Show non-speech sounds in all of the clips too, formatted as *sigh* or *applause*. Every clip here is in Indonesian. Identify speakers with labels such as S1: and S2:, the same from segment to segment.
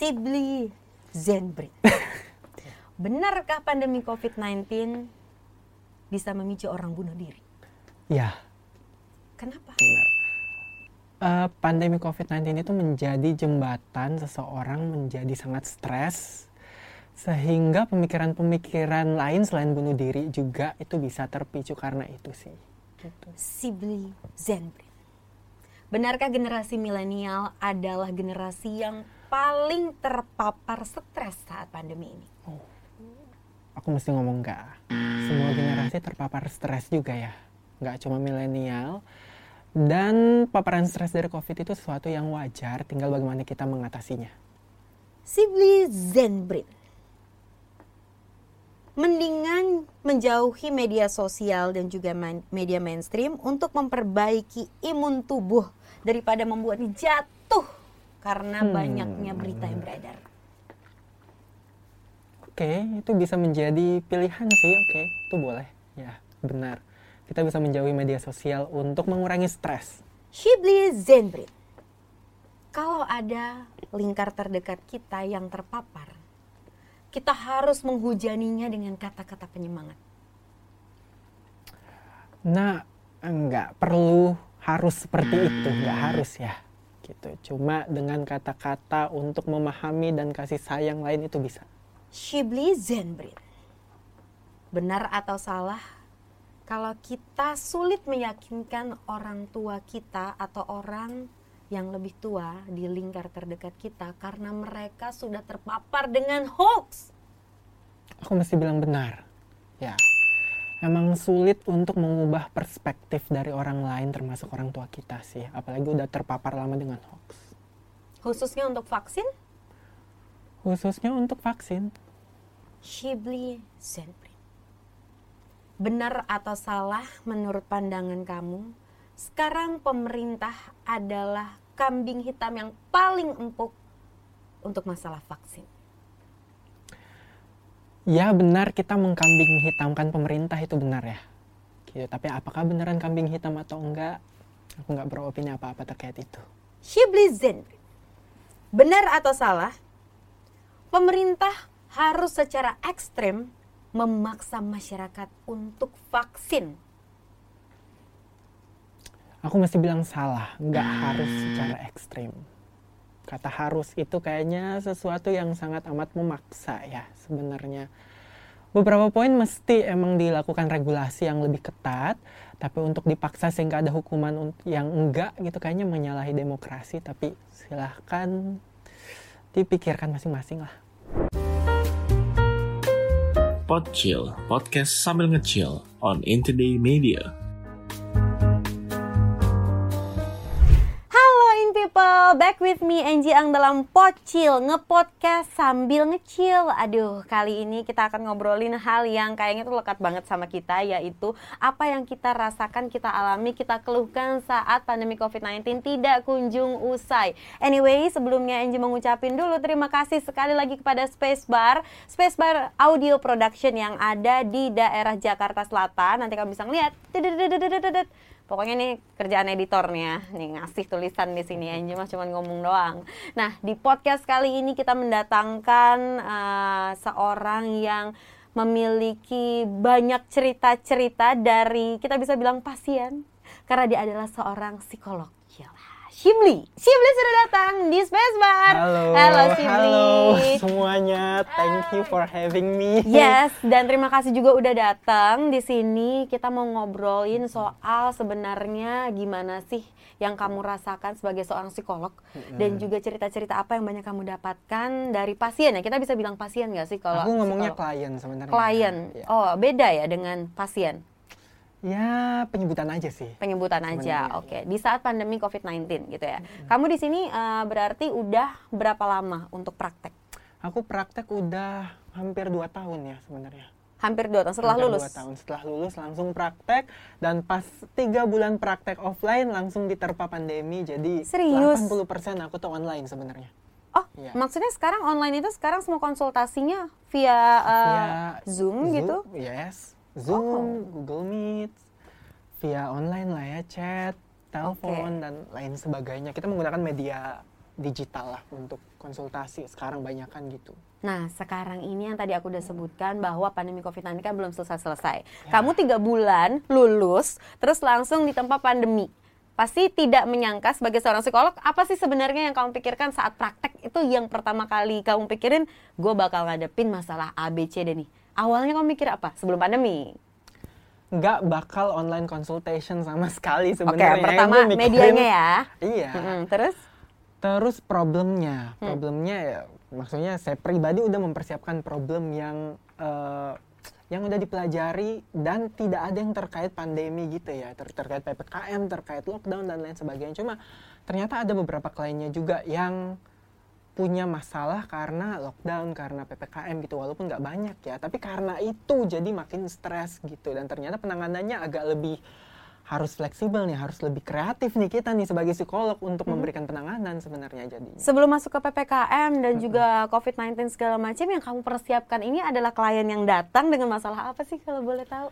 S1: Sibli Zenbrit. *laughs* Benarkah pandemi COVID-19 bisa memicu orang bunuh diri?
S2: Ya,
S1: Kenapa?
S2: benar. Eh, pandemi COVID-19 itu menjadi jembatan seseorang menjadi sangat stres sehingga pemikiran-pemikiran lain selain bunuh diri juga itu bisa terpicu karena itu sih. Gitu.
S1: Sibli. Benarkah generasi milenial adalah generasi yang paling terpapar stres saat pandemi ini?
S2: Aku mesti ngomong enggak. Semua generasi terpapar stres juga ya. Nggak cuma milenial. Dan paparan stres dari COVID itu sesuatu yang wajar, tinggal bagaimana kita mengatasinya.
S1: Sibli Zenbrit. Mendingan menjauhi media sosial dan juga main- media mainstream untuk memperbaiki imun tubuh daripada membuatnya jatuh karena
S2: Hmm.
S1: banyaknya berita yang beredar.
S2: Oke, itu bisa menjadi pilihan sih. Oke, itu boleh. Ya, benar. Kita bisa menjauhi media sosial untuk mengurangi stres.
S1: Shibli Zenbrit. Kalau ada lingkar terdekat kita yang terpapar, kita harus menghujaninya dengan kata-kata penyemangat.
S2: Nah, enggak perlu harus seperti itu, enggak harus ya. Gitu. Cuma dengan kata-kata untuk memahami dan kasih sayang lain itu bisa.
S1: Shibli Zenbrit. Benar atau salah? Kalau kita sulit meyakinkan orang tua kita atau orang yang lebih tua di lingkar terdekat kita karena mereka sudah terpapar dengan hoax.
S2: Aku mesti bilang benar. Ya. Emang sulit untuk mengubah perspektif dari orang lain termasuk orang tua kita sih. Apalagi udah terpapar lama dengan hoax.
S1: Khususnya untuk vaksin,
S2: Khususnya untuk vaksin.
S1: Shibli Zenbrit. Benar atau salah menurut pandangan kamu, sekarang pemerintah adalah kambing hitam yang paling empuk untuk masalah vaksin.
S2: Ya benar kita mengkambing hitamkan pemerintah itu benar ya. Gitu. Tapi apakah beneran kambing hitam atau enggak? Aku nggak beropini apa-apa terkait itu.
S1: Shibli. Benar atau salah? Pemerintah harus secara ekstrem memaksa masyarakat untuk vaksin.
S2: Aku mesti bilang salah, nggak harus secara ekstrim. Kata harus itu kayaknya sesuatu yang sangat amat memaksa ya sebenarnya. Beberapa poin mesti emang dilakukan regulasi yang lebih ketat, tapi untuk dipaksa sehingga ada hukuman yang enggak gitu kayaknya menyalahi demokrasi, tapi silahkan dipikirkan masing-masing lah.
S3: Podchill, podcast sambil ngechill on Intoday Media.
S1: People, back with me Angie Ang dalam Pocil, ngepodcast sambil ngecil. Aduh, kali ini kita akan ngobrolin hal yang kayaknya tuh lekat banget sama kita yaitu apa yang kita rasakan, kita alami, kita keluhkan saat pandemi COVID-19 tidak kunjung usai. Anyway, sebelumnya Angie mengucapin dulu terima kasih sekali lagi kepada Spacebar, Spacebar Audio Production yang ada di daerah Jakarta Selatan. Nanti kamu bisa ngeliat. Pokoknya nih kerjaan editornya nih ngasih tulisan di sini Anji mah cuma ngomong doang. Nah di podcast kali ini kita mendatangkan eh, seorang yang memiliki banyak cerita-cerita dari kita bisa bilang pasien karena dia adalah seorang psikolog. Yalah, Shibli, Shibli sudah datang di Spacebar.
S2: Halo,
S1: halo Shibli.
S2: halo semuanya. Thank you for having me.
S1: Yes, dan terima kasih juga udah datang di sini. Kita mau ngobrolin soal sebenarnya gimana sih yang kamu rasakan sebagai seorang psikolog dan juga cerita-cerita apa yang banyak kamu dapatkan dari pasien ya. Kita bisa bilang pasien nggak sih kalau
S2: Aku ngomongnya
S1: psikolog?
S2: klien sebenarnya.
S1: klien.
S2: Ya.
S1: Oh, beda ya dengan pasien.
S2: Ya, penyebutan aja sih.
S1: Penyebutan aja. Oke. Di saat pandemi COVID-19 gitu ya. Kamu di sini eh, berarti udah berapa lama untuk praktek?
S2: Aku praktek udah hampir 2 tahun ya sebenarnya.
S1: Hampir dua tahun setelah
S2: Hampir
S1: lulus.
S2: dua tahun setelah lulus langsung praktek dan pas tiga bulan praktek offline langsung diterpa pandemi jadi
S1: Serius?
S2: 80% aku tuh online sebenarnya.
S1: Oh,
S2: Iya.
S1: maksudnya sekarang online itu sekarang semua konsultasinya via, uh,
S2: Via
S1: Zoom, gitu?
S2: Yes. Zoom, Google Meet, via online lah ya, chat, telepon dan lain sebagainya. Kita menggunakan media digital lah untuk konsultasi sekarang banyak kan gitu.
S1: Nah, sekarang ini yang tadi aku udah sebutkan bahwa pandemi COVID-19 kan belum selesai-selesai.
S2: Ya.
S1: Kamu tiga bulan lulus, terus langsung ditempa pandemi. Pasti tidak menyangka sebagai seorang psikolog, apa sih sebenarnya yang kamu pikirkan saat praktek itu yang pertama kali kamu pikirin, gue bakal ngadepin masalah A, B, C, D nih. Awalnya kamu mikir apa sebelum pandemi?
S2: Nggak bakal online consultation sama sekali
S1: Oke,
S2: sebenarnya. Yang
S1: pertama
S2: gua mikirin-
S1: medianya ya.
S2: Iya.
S1: Mm-mm, terus?
S2: Terus problemnya,
S1: Hmm.
S2: problemnya ya, maksudnya saya pribadi udah mempersiapkan problem yang eh, yang udah dipelajari dan tidak ada yang terkait pandemi gitu ya, ter- terkait ppkm, terkait lockdown dan lain sebagainya. Cuma ternyata ada beberapa kliennya juga yang punya masalah karena lockdown, karena ppkm gitu, walaupun nggak banyak ya, tapi karena itu jadi makin stres gitu dan ternyata penanganannya agak lebih harus fleksibel nih, harus lebih kreatif nih kita nih sebagai psikolog untuk memberikan penanganan sebenarnya jadi.
S1: Sebelum masuk ke PPKM dan juga COVID-19 segala macam yang kamu persiapkan ini adalah klien yang datang dengan masalah apa sih kalau boleh tahu?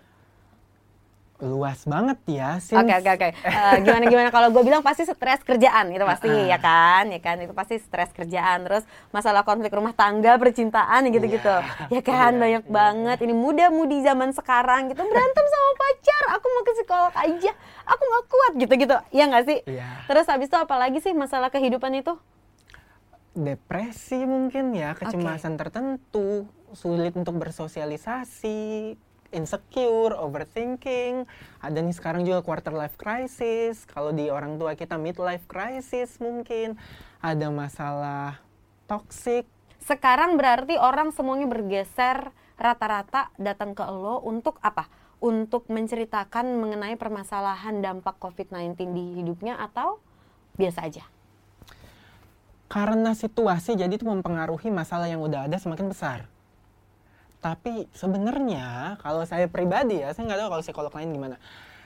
S2: Luas banget ya, since
S1: Oke oke oke. Eh, gimana gimana? Kalau gue bilang pasti stres kerjaan itu pasti
S2: Uh-uh.
S1: ya kan? Ya kan? Itu pasti stres kerjaan. Terus masalah konflik rumah tangga percintaan gitu gitu
S2: Iya.
S1: ya kan?
S2: Iya,
S1: banyak
S2: iya,
S1: banget. Ini muda mudi zaman sekarang gitu berantem sama pacar. Aku mau ke psikolog aja. Aku nggak kuat gitu gitu ya nggak sih?
S2: Iya.
S1: terus habis itu apalagi sih masalah kehidupan itu?
S2: Depresi mungkin ya, kecemasan tertentu, sulit untuk bersosialisasi, insecure, overthinking. Ada nih sekarang juga quarter life crisis. Kalau di orang tua kita midlife crisis mungkin. Ada masalah toxic.
S1: sekarang berarti orang semuanya bergeser rata-rata datang ke lo untuk apa? Untuk menceritakan mengenai permasalahan dampak COVID-19 di hidupnya atau biasa aja?
S2: Karena situasi jadi itu mempengaruhi masalah yang udah ada semakin besar. Tapi sebenarnya kalau saya pribadi ya, saya nggak tahu kalau psikolog lain gimana.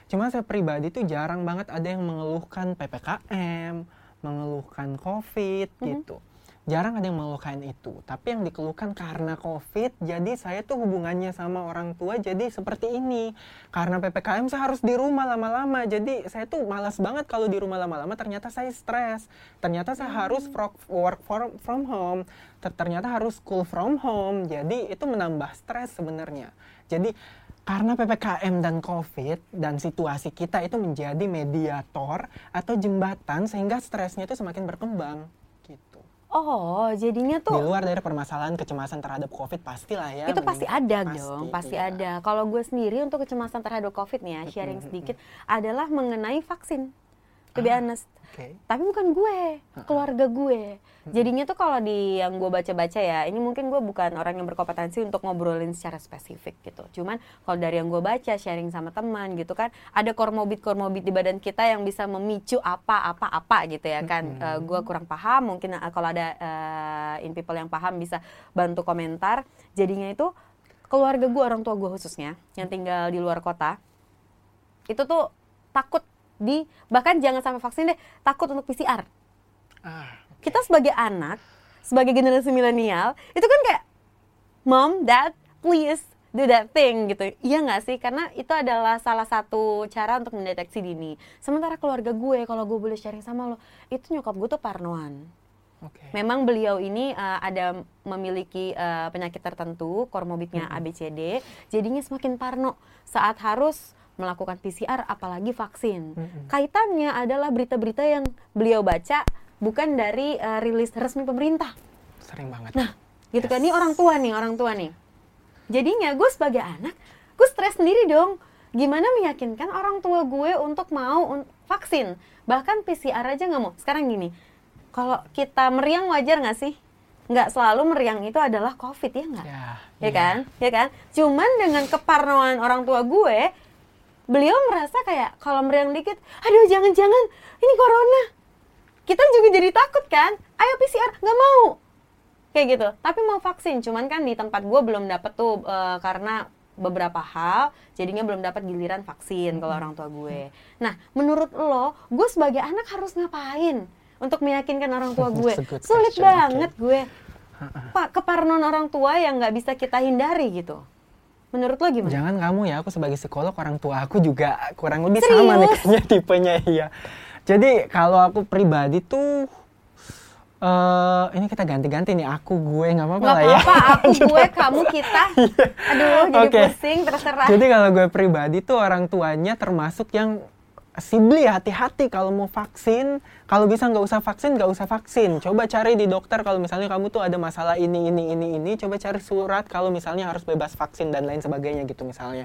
S2: Cuma saya pribadi tuh jarang banget ada yang mengeluhkan PPKM, mengeluhkan COVID gitu. Jarang ada yang mengeluhkan itu. Tapi yang dikeluhkan karena COVID, jadi saya tuh hubungannya sama orang tua jadi seperti ini. Karena PPKM saya harus di rumah lama-lama. Jadi saya tuh malas banget kalau di rumah lama-lama. Ternyata saya stres. Ternyata saya harus fro- work from, from home. Ter- Ternyata harus school from home. Jadi itu menambah stres sebenarnya. Jadi karena PPKM dan COVID dan situasi kita itu menjadi mediator atau jembatan sehingga stresnya itu semakin berkembang.
S1: Oh, jadinya
S2: Di
S1: tuh
S2: luar dari permasalahan kecemasan terhadap COVID pastilah ya.
S1: itu pasti ada
S2: Pasti,
S1: dong, pasti
S2: iya.
S1: ada. Kalau gue sendiri untuk kecemasan terhadap COVID nih ya, sharing sedikit adalah mengenai vaksin. To be
S2: Ah.
S1: honest.
S2: Oke.
S1: Tapi bukan gue, keluarga gue. Jadinya tuh kalau di yang gue baca-baca ya, ini mungkin gue bukan orang yang berkompetensi untuk ngobrolin secara spesifik gitu. Cuman kalau dari yang gue baca, sharing sama teman gitu kan, ada komorbid-komorbid di badan kita yang bisa memicu apa-apa-apa gitu ya kan. Eh, gue kurang paham, mungkin eh, kalau ada eh, in people yang paham bisa bantu komentar. Jadinya itu keluarga gue, orang tua gue khususnya, yang tinggal di luar kota, itu tuh takut di bahkan jangan sampai vaksin deh takut untuk PCR
S2: Ah,
S1: kita sebagai anak sebagai generasi milenial itu kan kayak mom dad please do that thing gitu. Iya nggak sih? Karena itu adalah salah satu cara untuk mendeteksi dini. Sementara keluarga gue kalau gue boleh sharing sama lo itu nyokap gue tuh parnoan.
S2: Oke.
S1: Memang beliau ini uh, ada memiliki uh, penyakit tertentu, komorbidnya ABCD, jadinya semakin parno saat harus melakukan PCR apalagi vaksin.
S2: Mm-mm.
S1: Kaitannya adalah berita-berita yang beliau baca bukan dari uh, rilis resmi pemerintah.
S2: Sering banget.
S1: Nah, gitu kan
S2: Yes.
S1: ini orang tua nih, orang tua nih. Jadinya gue sebagai anak, gue stres sendiri dong. Gimana meyakinkan orang tua gue untuk mau un- vaksin? Bahkan PCR aja nggak mau. Sekarang gini, kalau kita meriang wajar nggak sih? Nggak selalu meriang itu adalah COVID ya nggak?
S2: ya,
S1: ya kan ya kan cuman dengan keparnoan orang tua gue beliau merasa kayak kalau meriang dikit aduh jangan-jangan ini corona. Kita juga jadi takut kan? Ayo PCR nggak mau. Kayak gitu. Tapi mau vaksin cuman kan di tempat gue belum dapet tuh eh, karena beberapa hal jadinya belum dapat giliran vaksin kalau orang tua gue. Nah menurut lo gue sebagai anak harus ngapain untuk meyakinkan orang tua *laughs* gue? Sulit banget gue. Pak, keparnoan orang tua yang nggak bisa kita hindari gitu. Menurut lo gimana?
S2: Jangan kamu ya, aku sebagai psikolog orang tua aku juga kurang lebih sama nih
S1: Serius?
S2: kayaknya tipenya iya. Jadi kalau aku pribadi tuh Eh, ini kita ganti-ganti nih aku gue nggak apa-apa lah ya.
S1: apa-apa, aku, *laughs* gue, kamu, kita. Aduh, jadi
S2: Oke.
S1: pusing, terserah.
S2: Jadi kalau gue pribadi tuh orang tuanya termasuk yang Sibli hati-hati kalau mau vaksin, kalau bisa nggak usah vaksin, nggak usah vaksin. Coba cari di dokter kalau misalnya kamu tuh ada masalah ini, ini, ini, ini. Coba cari surat kalau misalnya harus bebas vaksin dan lain sebagainya gitu misalnya.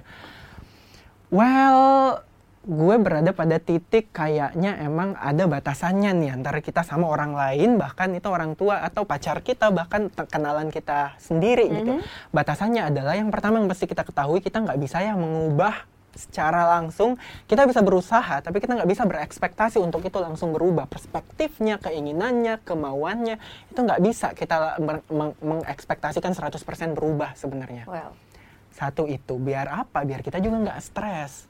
S2: Well, gue berada pada titik kayaknya emang ada batasannya nih antara kita sama orang lain, bahkan itu orang tua atau pacar kita, bahkan kenalan kita sendiri gitu. Batasannya adalah yang pertama yang mesti kita ketahui, kita nggak bisa ya mengubah secara langsung kita bisa berusaha tapi kita nggak bisa berekspektasi untuk itu langsung berubah. Perspektifnya keinginannya kemauannya itu nggak bisa kita mer- meng- mengekspektasikan 100% berubah sebenarnya.
S1: Well,
S2: satu itu biar apa? Biar kita juga nggak stres.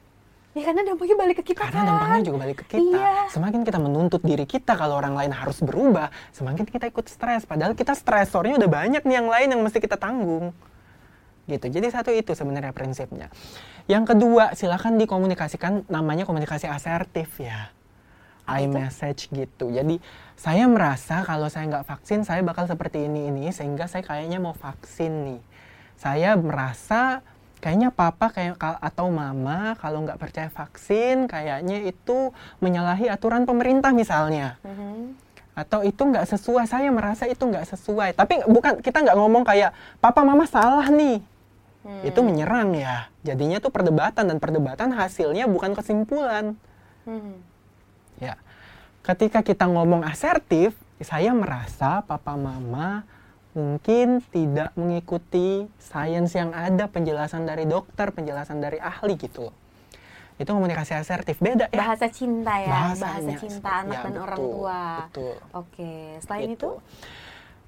S1: Ya karena dampaknya balik ke kita
S2: karena
S1: kan.
S2: dampaknya juga balik ke kita.
S1: Iya.
S2: semakin kita menuntut diri kita kalau orang lain harus berubah semakin kita ikut stres. Padahal kita stresornya udah banyak nih yang lain yang mesti kita tanggung gitu. Jadi satu itu sebenarnya prinsipnya. Yang kedua silakan dikomunikasikan namanya komunikasi asertif ya.
S1: Apa itu?
S2: iMessage gitu. Jadi saya merasa kalau saya nggak vaksin saya bakal seperti ini ini sehingga saya kayaknya mau vaksin nih. Saya merasa kayaknya papa kayak atau mama kalau nggak percaya vaksin kayaknya itu menyalahi aturan pemerintah misalnya.
S1: Mhm.
S2: atau itu nggak sesuai saya merasa itu nggak sesuai. Tapi bukan kita nggak ngomong kayak papa mama salah nih
S1: Hmm.
S2: itu menyerang ya jadinya tuh perdebatan dan perdebatan hasilnya bukan kesimpulan
S1: Mhm.
S2: ya ketika kita ngomong asertif saya merasa papa mama mungkin tidak mengikuti sains yang ada penjelasan dari dokter penjelasan dari ahli gitu loh itu komunikasi asertif beda ya
S1: Bahasa cinta ya, bahasa
S2: Bahasanya
S1: cinta
S2: seperti-
S1: anak
S2: ya,
S1: dan orang
S2: betul,
S1: tua.
S2: betul.
S1: Oke, selain
S2: Gitu.
S1: itu,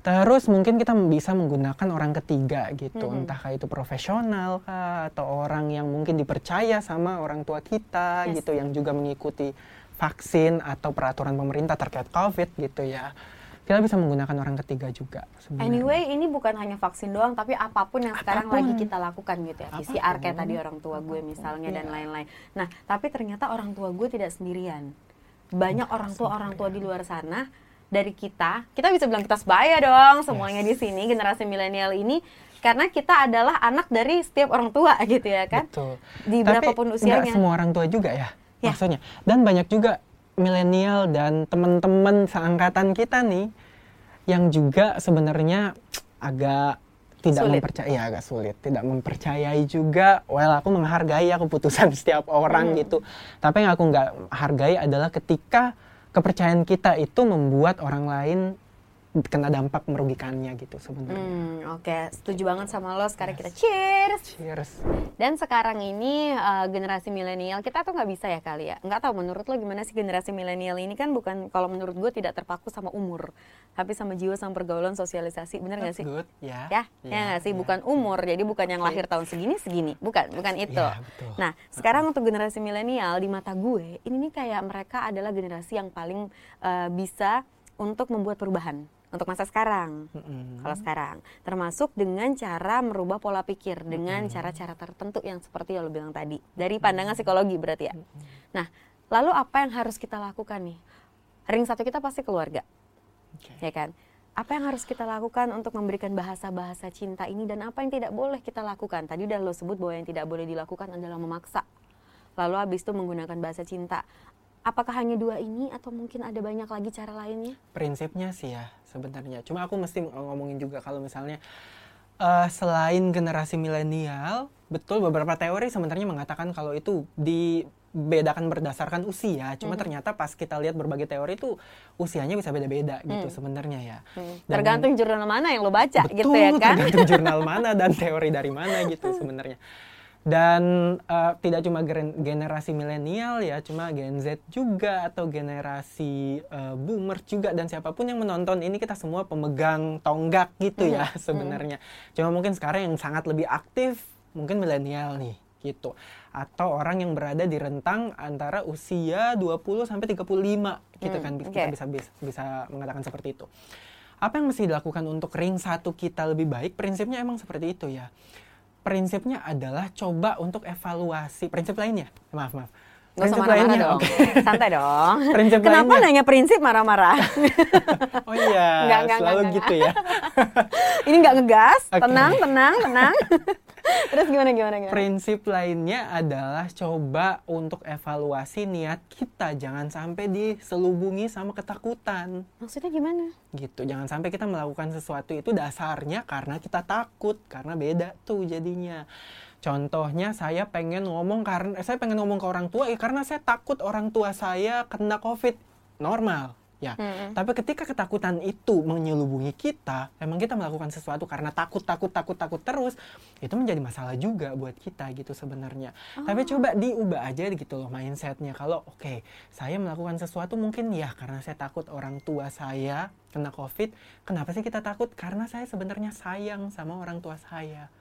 S2: Terus mungkin kita bisa menggunakan orang ketiga gitu,
S1: Mhm.
S2: entah kayak itu profesional kah atau orang yang mungkin dipercaya sama orang tua kita
S1: Yes.
S2: gitu yang juga mengikuti vaksin atau peraturan pemerintah terkait COVID gitu ya. Kita bisa menggunakan orang ketiga juga sebenarnya.
S1: Anyway, ini bukan hanya vaksin doang, tapi apa pun yang sekarang
S2: Apa pun.
S1: lagi kita lakukan gitu ya. PCR kayak
S2: Apa pun.
S1: tadi orang tua gue misalnya dan
S2: Iya.
S1: lain-lain. Nah, tapi ternyata orang tua gue tidak sendirian. Banyak orang tua orang tua di luar sana dari kita, kita bisa bilang kita sebaya dong semuanya di sini generasi milenial ini karena kita adalah anak dari setiap orang tua *laughs* gitu ya kan.
S2: Betul.
S1: Di
S2: Tapi
S1: berapapun usianya.
S2: semua orang tua juga ya,
S1: Ya.
S2: maksudnya. Dan banyak juga milenial dan teman-teman seangkatan kita nih yang juga sebenarnya agak tidak
S1: Sulit.
S2: mempercayai, ya, agak sulit, tidak mempercayai juga. Well, aku menghargai ya keputusan *laughs* setiap orang
S1: Hmm.
S2: gitu. Tapi yang aku nggak hargai adalah ketika kepercayaan kita itu membuat orang lain kena dampak merugikannya gitu sebenarnya.
S1: Hmm, oke, setuju banget sama lo. Sekarang kita cheers.
S2: Cheers.
S1: Dan sekarang ini uh, generasi milenial kita tuh nggak bisa ya kali ya. Nggak tahu menurut lo gimana sih generasi milenial ini kan bukan kalau menurut gue tidak terpaku sama umur, tapi sama jiwa sama pergaulan sosialisasi. Bener nggak sih?
S2: Good, ya.
S1: Ya, ya nggak sih?
S2: ya.
S1: Bukan umur, jadi bukan yang lahir tahun segini segini, bukan, bukan itu.
S2: Ya, betul.
S1: Nah, sekarang untuk generasi milenial di mata gue, ini nih kayak mereka adalah generasi yang paling uh, bisa untuk membuat perubahan untuk masa sekarang.
S2: Mm-mm.
S1: Kalau sekarang, termasuk dengan cara merubah pola pikir dengan cara-cara tertentu yang seperti yang lo bilang tadi, dari pandangan psikologi berarti ya. Nah, lalu apa yang harus kita lakukan nih? Ring satu kita pasti keluarga,
S2: Oke.
S1: ya kan? Apa yang harus kita lakukan untuk memberikan bahasa-bahasa cinta ini dan apa yang tidak boleh kita lakukan? Tadi udah lo sebut bahwa yang tidak boleh dilakukan adalah memaksa. Lalu habis itu menggunakan bahasa cinta. Apakah hanya dua ini atau mungkin ada banyak lagi cara lainnya?
S2: prinsipnya sih ya sebenarnya. Cuma aku mesti ng- ngomongin juga kalau misalnya eh, selain generasi milenial, betul beberapa teori sebenarnya mengatakan kalau itu dibedakan berdasarkan usia. Cuma ternyata pas kita lihat berbagai teori itu usianya bisa beda-beda gitu sebenarnya ya. Dan-
S1: Tergantung jurnal mana yang lo baca
S2: Betul,
S1: gitu ya kan?
S2: tergantung *laughs* jurnal mana dan teori dari mana gitu sebenarnya. Dan eh, tidak cuma gen- generasi milenial ya, cuma Gen Z juga atau generasi eh, boomer juga dan siapa pun yang menonton ini kita semua pemegang tonggak gitu ya sebenarnya. Cuma mungkin sekarang yang sangat lebih aktif mungkin milenial nih gitu. Atau orang yang berada di rentang antara usia 20 sampai 35 gitu
S1: Hmm,
S2: kan
S1: oke.
S2: kita bisa bisa bisa mengatakan seperti itu apa yang mesti dilakukan untuk ring satu kita lebih baik prinsipnya emang seperti itu ya prinsipnya adalah coba untuk evaluasi prinsip lainnya maaf maaf
S1: usah
S2: Prinsip
S1: marah-marah
S2: lainnya,
S1: dong.
S2: oke. *laughs*
S1: Santai dong. *laughs*
S2: Prinsip
S1: Kenapa
S2: lainnya.
S1: nanya prinsip marah-marah? *laughs*
S2: Oh iya,
S1: Nggak, nggak,
S2: selalu
S1: nggak,
S2: gitu ya.
S1: Ini nggak ngegas,
S2: Oke.
S1: tenang, tenang, tenang. Terus gimana gimana gimana?
S2: Prinsip lainnya adalah coba untuk evaluasi niat kita, jangan sampai diselubungi sama ketakutan.
S1: Maksudnya gimana?
S2: Gitu, jangan sampai kita melakukan sesuatu itu dasarnya karena kita takut, karena beda tuh jadinya. Contohnya saya pengen ngomong karena saya pengen ngomong ke orang tua ya karena saya takut orang tua saya kena Covid. Normal. Ya,
S1: Mm-mm.
S2: tapi ketika ketakutan itu menyelubungi kita, emang kita melakukan sesuatu karena takut, takut, takut, takut terus, itu menjadi masalah juga buat kita gitu sebenarnya. Tapi coba diubah aja gitu loh mindsetnya. Kalau oke, saya melakukan sesuatu mungkin ya karena saya takut orang tua saya kena COVID. Kenapa sih kita takut? Karena saya sebenarnya sayang sama orang tua saya.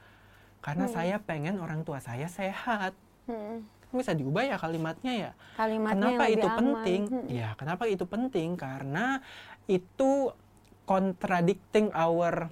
S2: Karena saya pengen orang tua saya sehat.
S1: Hmm.
S2: Bisa diubah ya kalimatnya ya.
S1: Kalimatnya
S2: Kenapa itu
S1: aman.
S2: penting?
S1: Hmm.
S2: Ya, kenapa itu penting? Karena itu contradicting our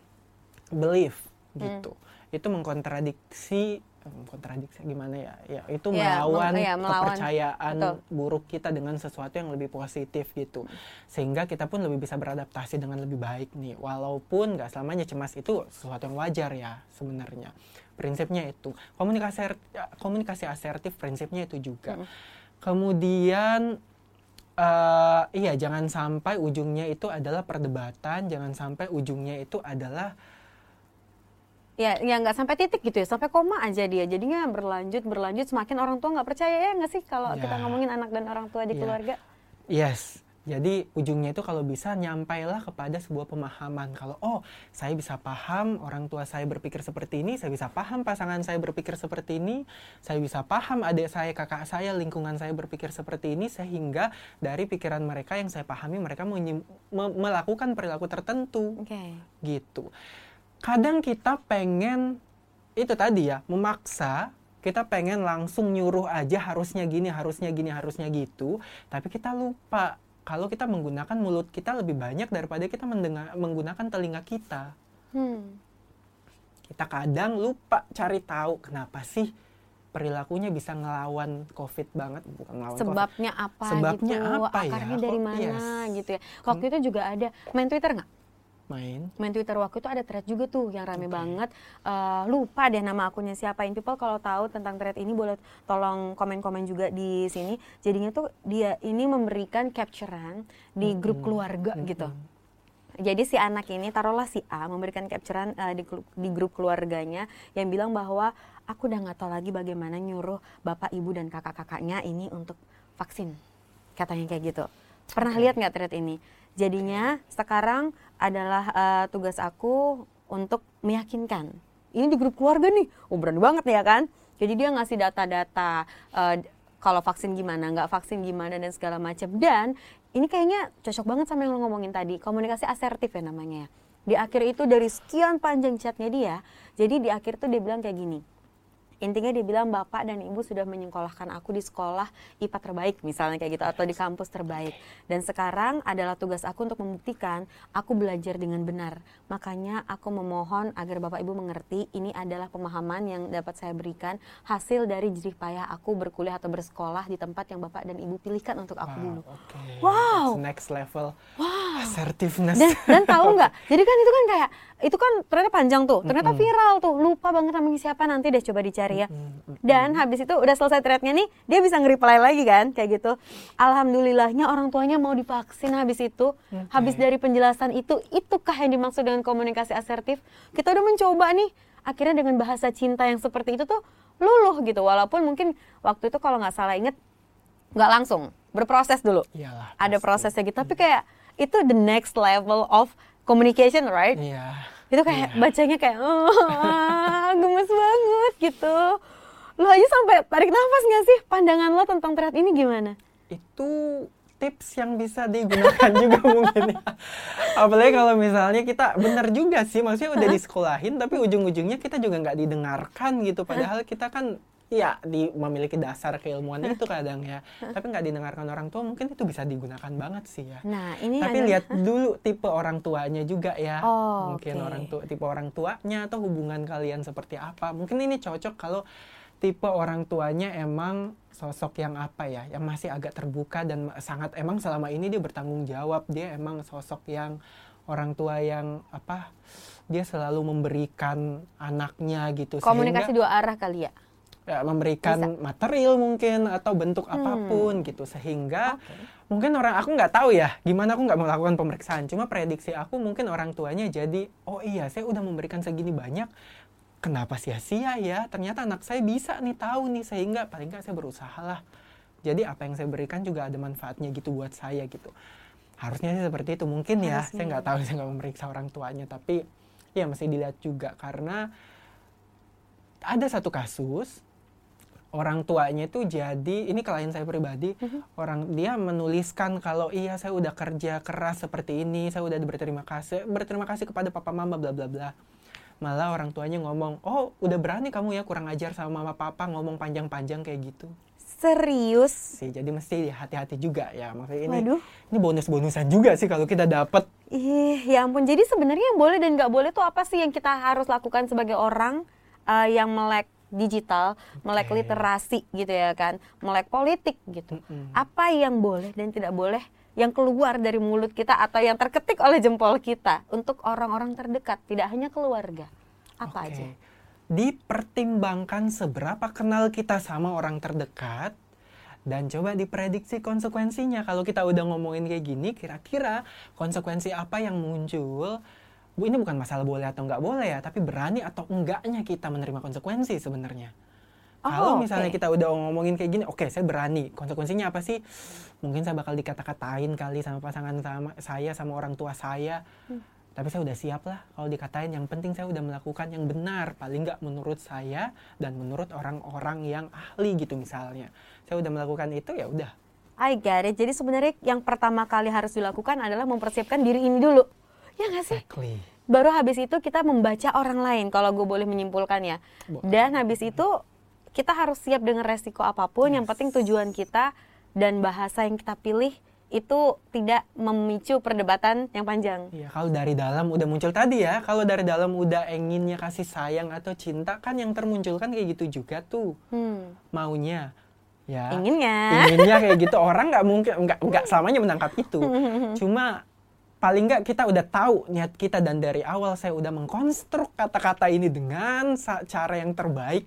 S2: belief gitu. Itu mengkontradiksi eh, kontradiksi gimana ya? Ya, itu
S1: Ya,
S2: melawan,
S1: iya, melawan.
S2: kepercayaan
S1: Betul.
S2: buruk kita dengan sesuatu yang lebih positif gitu. Sehingga kita pun lebih bisa beradaptasi dengan lebih baik nih. Walaupun nggak selamanya cemas itu sesuatu yang wajar ya sebenarnya. Prinsipnya itu. Komunikasi komunikasi asertif prinsipnya itu juga.
S1: Mm.
S2: Kemudian eh iya jangan sampai ujungnya itu adalah perdebatan, jangan sampai ujungnya itu adalah
S1: Ya, ya nggak sampai titik gitu ya, sampai koma aja dia. Jadinya berlanjut, berlanjut, semakin orang tua nggak percaya ya nggak sih kalau
S2: Ya.
S1: kita ngomongin anak dan orang tua di
S2: Ya.
S1: keluarga?
S2: yes. Jadi ujungnya itu kalau bisa nyampailah kepada sebuah pemahaman kalau oh saya bisa paham orang tua saya berpikir seperti ini, saya bisa paham pasangan saya berpikir seperti ini, saya bisa paham adik saya, kakak saya, lingkungan saya berpikir seperti ini sehingga dari pikiran mereka yang saya pahami mereka me- melakukan perilaku tertentu.
S1: Oke.
S2: gitu. Kadang kita pengen itu tadi ya, memaksa, kita pengen langsung nyuruh aja harusnya gini, harusnya gini, harusnya gitu, tapi kita lupa kalau kita menggunakan mulut kita lebih banyak daripada kita mendengar menggunakan telinga kita.
S1: Hmm.
S2: Kita kadang lupa cari tahu kenapa sih perilakunya bisa ngelawan COVID banget, bukan ngelawan COVID.
S1: Sebabnya apa
S2: Sebabnya
S1: gitu?
S2: apa ya?
S1: Akarnya dari
S2: Kok-
S1: mana
S2: yes.
S1: gitu ya? Waktu itu juga ada main Twitter nggak?
S2: Main.
S1: main Twitter waktu itu ada thread juga tuh yang rame
S2: Oke.
S1: banget. Eh, lupa deh nama akunnya siapa. In people kalau tahu tentang thread ini boleh tolong komen-komen juga di sini. Jadinya tuh dia ini memberikan capturean di grup keluarga gitu. Jadi si anak ini taruhlah si A memberikan capturean eh, di, di grup keluarganya yang bilang bahwa aku udah nggak tahu lagi bagaimana nyuruh bapak ibu dan kakak-kakaknya ini untuk vaksin katanya kayak gitu. Pernah
S2: Oke.
S1: lihat nggak thread ini? Jadinya sekarang adalah eh, tugas aku untuk meyakinkan. Ini di grup keluarga nih, oh berani banget ya kan? Jadi dia ngasih data-data eh, kalau vaksin gimana, nggak vaksin gimana dan segala macam. Dan ini kayaknya cocok banget sama yang lo ngomongin tadi, komunikasi asertif ya namanya. ya. Di akhir itu dari sekian panjang chatnya dia, jadi di akhir tuh dia bilang kayak gini. Intinya dia bilang bapak dan ibu sudah menyekolahkan aku di sekolah IPA terbaik misalnya kayak gitu atau di kampus terbaik. Dan sekarang adalah tugas aku untuk membuktikan aku belajar dengan benar. Makanya aku memohon agar bapak ibu mengerti ini adalah pemahaman yang dapat saya berikan hasil dari jerih payah aku berkuliah atau bersekolah di tempat yang bapak dan ibu pilihkan untuk aku dulu.
S2: oke.
S1: Wow.
S2: That's next level. Assertiveness.
S1: Dan dan tahu *laughs* nggak? Jadi kan itu kan kayak itu kan ternyata panjang tuh, ternyata viral tuh, lupa banget sama siapa nanti deh coba dicari ya. Dan habis itu udah selesai threadnya nih, dia bisa nge-reply lagi kan, kayak gitu. Alhamdulillahnya orang tuanya mau divaksin habis itu, habis dari penjelasan itu, itukah yang dimaksud dengan komunikasi asertif? Kita udah mencoba nih, akhirnya dengan bahasa cinta yang seperti itu tuh luluh gitu. Walaupun mungkin waktu itu kalau nggak salah inget, nggak langsung, berproses dulu
S2: Iyalah.
S1: ada prosesnya gitu tapi kayak itu the next level of communication right
S2: Iya.
S1: itu kayak
S2: Iya.
S1: bacanya kayak oh, gemes banget gitu lo aja sampai tarik nafas nggak sih pandangan lo tentang thread ini gimana
S2: Itu tips yang bisa digunakan *laughs* juga mungkin ya. Apalagi kalau misalnya kita benar juga sih, maksudnya udah disekolahin tapi ujung-ujungnya kita juga nggak didengarkan gitu. Padahal kita kan ya di memiliki dasar keilmuan itu *laughs* kadang ya. Tapi nggak didengarkan orang tua mungkin itu bisa digunakan banget sih ya.
S1: nah ini
S2: Tapi
S1: adalah-
S2: lihat *laughs* dulu tipe orang tuanya juga ya.
S1: Oh,
S2: Mungkin
S1: oke.
S2: orang tua tipe orang tuanya atau hubungan kalian seperti apa. Mungkin ini cocok kalau tipe orang tuanya emang sosok yang apa ya, yang masih agak terbuka dan sangat emang selama ini dia bertanggung jawab. Dia emang sosok yang orang tua yang apa? Dia selalu memberikan anaknya gitu.
S1: Komunikasi
S2: sehingga-
S1: dua arah kali ya.
S2: Ya, memberikan material mungkin atau bentuk
S1: Hmm.
S2: apa pun gitu. Sehingga mungkin orang aku nggak tahu ya gimana aku nggak melakukan pemeriksaan. Cuma prediksi aku mungkin orang tuanya jadi oh iya saya udah memberikan segini banyak kenapa sia-sia ya? Ternyata anak saya bisa nih tahu nih sehingga paling nggak saya berusaha lah. Jadi apa yang saya berikan juga ada manfaatnya gitu buat saya gitu. Harusnya sih seperti itu. Mungkin ya saya
S1: Harusnya.
S2: nggak tahu saya nggak memeriksa orang tuanya. Tapi ya masih dilihat juga karena ada satu kasus orang tuanya itu jadi ini klien saya pribadi orang dia menuliskan kalau iya saya udah kerja keras seperti ini saya udah berterima kasih berterima kasih kepada papa mama bla bla bla malah orang tuanya ngomong oh udah berani kamu ya kurang ajar sama mama papa ngomong panjang-panjang kayak gitu
S1: Serius.
S2: sih jadi mesti hati-hati juga ya maksudnya ini
S1: Waduh.
S2: ini bonus-bonusan juga sih kalau kita dapat
S1: Ih, ya ampun. Jadi sebenarnya yang boleh dan nggak boleh tuh apa sih yang kita harus lakukan sebagai orang eh, yang melek digital, melek
S2: Oke.
S1: literasi gitu ya kan, melek politik gitu.
S2: Mm-mm.
S1: Apa yang boleh dan tidak boleh yang keluar dari mulut kita atau yang terketik oleh jempol kita untuk orang-orang terdekat, tidak hanya keluarga. Apa
S2: Oke.
S1: aja?
S2: Dipertimbangkan seberapa kenal kita sama orang terdekat dan coba diprediksi konsekuensinya. Kalau kita udah ngomongin kayak gini, kira-kira konsekuensi apa yang muncul? Bu, ini bukan masalah boleh atau nggak boleh ya, tapi berani atau enggaknya kita menerima konsekuensi sebenarnya.
S1: Oh,
S2: Kalau misalnya
S1: oke.
S2: kita udah ngomongin kayak gini, oke saya berani. Konsekuensinya apa sih? Mungkin saya bakal dikata-katain kali sama pasangan sama saya, sama orang tua saya.
S1: Hmm.
S2: Tapi saya udah siap lah kalau dikatain. Yang penting saya udah melakukan yang benar. Paling nggak menurut saya dan menurut orang-orang yang ahli gitu misalnya. Saya udah melakukan itu ya udah.
S1: I get it. Jadi sebenarnya yang pertama kali harus dilakukan adalah mempersiapkan diri ini dulu. Ya nggak sih?
S2: Exactly.
S1: Baru habis itu kita membaca orang lain kalau gue boleh menyimpulkan ya. Dan habis itu kita harus siap dengan resiko apa pun. Yang
S2: Yes.
S1: penting tujuan kita dan bahasa yang kita pilih itu tidak memicu perdebatan yang panjang.
S2: Iya, kalau dari dalam udah muncul tadi ya. Kalau dari dalam udah inginnya kasih sayang atau cinta kan yang termunculkan kayak gitu juga tuh
S1: Hmm.
S2: maunya. Ya.
S1: Inginnya.
S2: inginnya kayak gitu orang nggak mungkin nggak nggak *laughs* selamanya menangkap itu *laughs* cuma paling nggak kita udah tahu niat kita dan dari awal saya udah mengkonstruk kata-kata ini dengan cara yang terbaik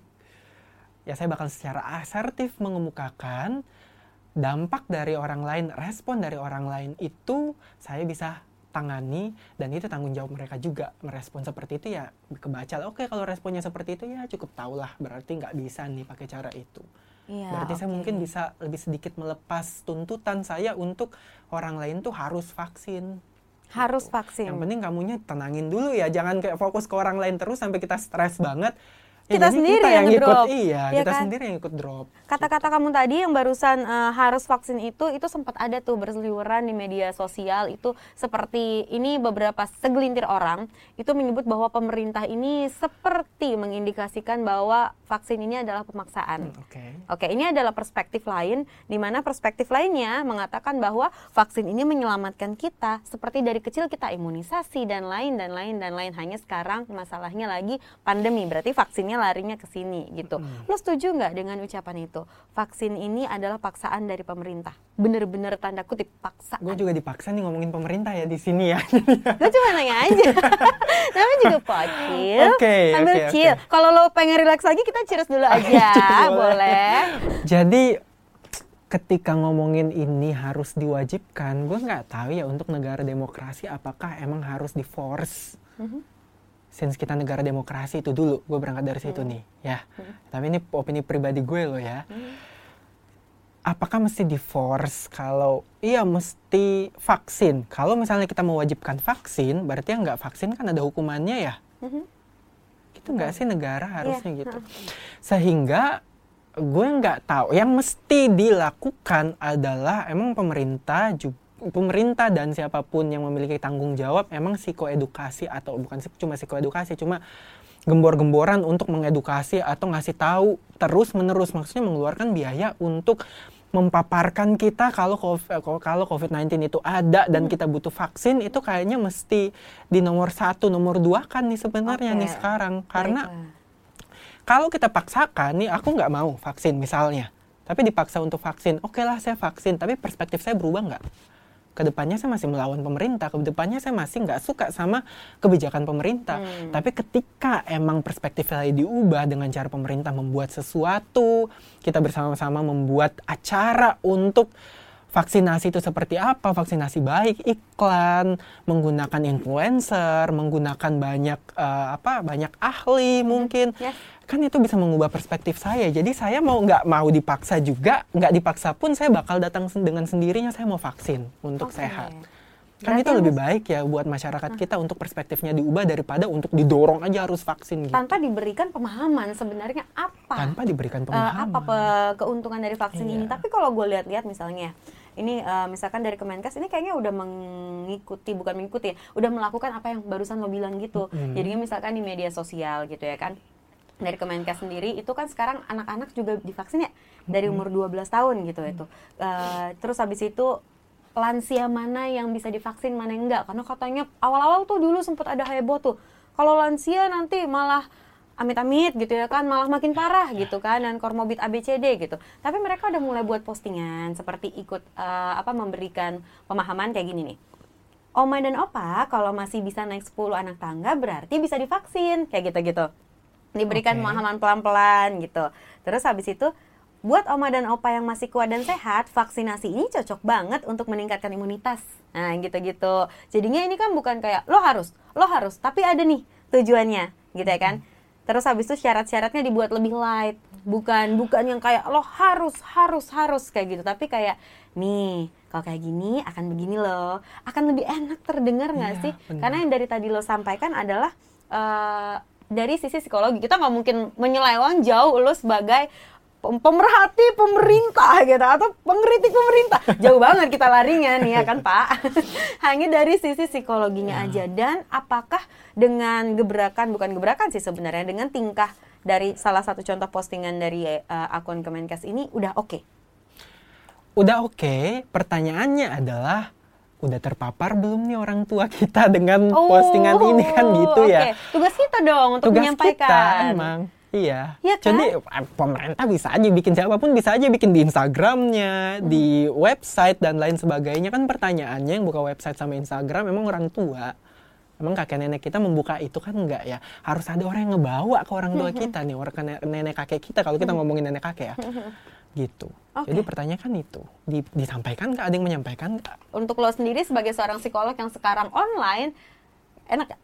S2: ya saya bakal secara asertif mengemukakan dampak dari orang lain respon dari orang lain itu saya bisa tangani dan itu tanggung jawab mereka juga merespon seperti itu ya kebaca lah. oke kalau responnya seperti itu ya cukup tahulah berarti nggak bisa nih pakai cara itu
S1: Iya,
S2: Berarti saya
S1: oke.
S2: mungkin bisa lebih sedikit melepas tuntutan saya untuk orang lain tuh harus vaksin.
S1: Harus vaksin.
S2: Yang penting kamunya tenangin dulu ya, jangan kayak fokus ke orang lain terus sampai kita stres banget. Ya,
S1: Kita sendiri
S2: kita
S1: yang
S2: ikut,
S1: ngedrop.
S2: iya,
S1: Iya
S2: kita
S1: kan?
S2: sendiri yang ikut drop.
S1: Kata-kata kamu tadi yang barusan eh, harus vaksin itu itu sempat ada tuh berseliweran di media sosial itu seperti ini beberapa segelintir orang itu menyebut bahwa pemerintah ini seperti mengindikasikan bahwa vaksin ini adalah pemaksaan.
S2: Hmm, Oke.
S1: Oke, ini adalah perspektif lain, di mana perspektif lainnya mengatakan bahwa vaksin ini menyelamatkan kita, seperti dari kecil kita imunisasi dan lain dan lain dan lain. Hanya sekarang masalahnya lagi pandemi, berarti vaksinnya larinya ke sini gitu. Lo setuju nggak dengan ucapan itu? Vaksin ini adalah paksaan dari pemerintah, bener-bener tanda kutip paksaan.
S2: Gue juga dipaksa nih ngomongin pemerintah ya di sini ya.
S1: Gue cuma nanya aja. *laughs* Namanya juga pocil.
S2: Oke,
S1: Sambil
S2: oke.
S1: chill. Kalau lo pengen relax lagi kita cheers dulu *laughs* aja,
S2: boleh.
S1: boleh.
S2: Jadi ketika ngomongin ini harus diwajibkan, gue nggak tahu ya untuk negara demokrasi apakah emang harus di force. Since kita negara demokrasi itu dulu, gue berangkat dari situ nih, ya. Tapi ini opini pribadi gue loh ya. Apakah mesti di force kalau iya mesti vaksin? Kalau misalnya kita mewajibkan vaksin, berarti yang nggak vaksin kan ada hukumannya ya?
S1: Mhm.
S2: Gitu nggak sih negara harusnya
S1: Iya,
S2: gitu. Sehingga gue nggak tahu. Yang mesti dilakukan adalah emang pemerintah juga pemerintah dan siapa pun yang memiliki tanggung jawab emang psikoedukasi atau bukan cuma psikoedukasi cuma gembor-gemboran untuk mengedukasi atau ngasih tahu terus menerus maksudnya mengeluarkan biaya untuk mempaparkan kita kalau COVID, kalau COVID-19 itu ada dan kita butuh vaksin itu kayaknya mesti di nomor satu nomor dua kan nih sebenarnya
S1: Oke.
S2: nih sekarang karena
S1: Baiklah.
S2: kalau kita paksakan nih aku nggak mau vaksin misalnya tapi dipaksa untuk vaksin oke lah saya vaksin tapi perspektif saya berubah nggak ke depannya saya masih melawan pemerintah, ke depannya saya masih nggak suka sama kebijakan pemerintah.
S1: Hmm.
S2: Tapi ketika emang perspektif saya diubah dengan cara pemerintah membuat sesuatu, kita bersama-sama membuat acara untuk vaksinasi itu seperti apa, vaksinasi baik, iklan, menggunakan influencer, menggunakan banyak eh, apa, banyak ahli mungkin
S1: Yes.
S2: kan itu bisa mengubah perspektif saya. Jadi saya mau nggak mau dipaksa juga, nggak dipaksa pun saya bakal datang dengan sendirinya saya mau vaksin untuk
S1: Oke.
S2: sehat. Kan
S1: Berarti
S2: itu lebih baik ya buat masyarakat kita untuk perspektifnya diubah daripada untuk didorong aja harus vaksin gitu.
S1: tanpa diberikan pemahaman sebenarnya apa
S2: Tanpa diberikan
S1: eh,
S2: pemahaman.
S1: apa pe- keuntungan dari vaksin ini.
S2: Iya.
S1: Tapi kalau gue lihat-lihat misalnya, ini eh, misalkan dari Kemenkes ini kayaknya udah mengikuti, bukan mengikuti ya, udah melakukan apa yang barusan lo bilang gitu.
S2: Mm-mm.
S1: Jadinya misalkan di media sosial gitu ya kan, dari Kemenkes sendiri itu kan sekarang anak-anak juga divaksin ya dari umur 12 tahun gitu itu. Eh, terus habis itu lansia mana yang bisa divaksin mana yang enggak karena katanya awal-awal tuh dulu sempat ada heboh tuh kalau lansia nanti malah amit-amit gitu ya kan malah makin parah gitu kan dan komorbid ABCD gitu. Tapi mereka udah mulai buat postingan seperti ikut eh, apa memberikan pemahaman kayak gini nih. Oma dan Opa kalau masih bisa naik 10 anak tangga berarti bisa divaksin kayak gitu-gitu. Diberikan
S2: Oke.
S1: pemahaman pelan-pelan gitu. Terus habis itu buat oma dan opa yang masih kuat dan sehat vaksinasi ini cocok banget untuk meningkatkan imunitas. Nah gitu-gitu. Jadinya ini kan bukan kayak lo harus lo harus tapi ada nih tujuannya gitu ya kan terus habis itu syarat-syaratnya dibuat lebih light. Bukan bukan yang kayak lo harus harus harus kayak gitu. Tapi kayak nih kalau kayak gini akan begini loh. Akan lebih enak terdengar nggak
S2: Iya,
S1: sih?
S2: benar.
S1: karena yang dari tadi lo sampaikan adalah eh, dari sisi psikologi. Kita nggak mungkin menyeleweng jauh lo sebagai pemerhati pemerintah gitu atau pengkritik pemerintah. Jauh banget kita larinya nih ya kan pak? *laughs* Hanya dari sisi psikologinya aja. Dan apakah dengan gebrakan bukan gebrakan sih sebenarnya dengan tingkah dari salah satu contoh postingan dari eh, akun Kemenkes ini udah oke?
S2: Udah oke, pertanyaannya adalah udah terpapar belum nih orang tua kita dengan postingan ini? Kan gitu ya.
S1: Oh, Oke, tugas kita dong untuk
S2: tugas
S1: menyampaikan.
S2: kita emang iya.
S1: Iya kan?
S2: jadi eh, pemerintah bisa aja bikin siapa pun bisa aja bikin di Instagramnya
S1: Hmm.
S2: di website dan lain sebagainya. Kan pertanyaannya yang buka website sama Instagram emang orang tua. Emang kakek nenek kita membuka itu kan enggak ya? Harus ada orang yang ngebawa ke orang tua
S1: Hmm.
S2: kita nih orang nenek, kakek kita kalau kita ngomongin nenek kakek ya. Gitu.
S1: Oke.
S2: jadi pertanyaan kan itu Di- disampaikan nggak? Ada yang menyampaikan nggak?
S1: Untuk lo sendiri sebagai seorang psikolog yang sekarang online enak gak?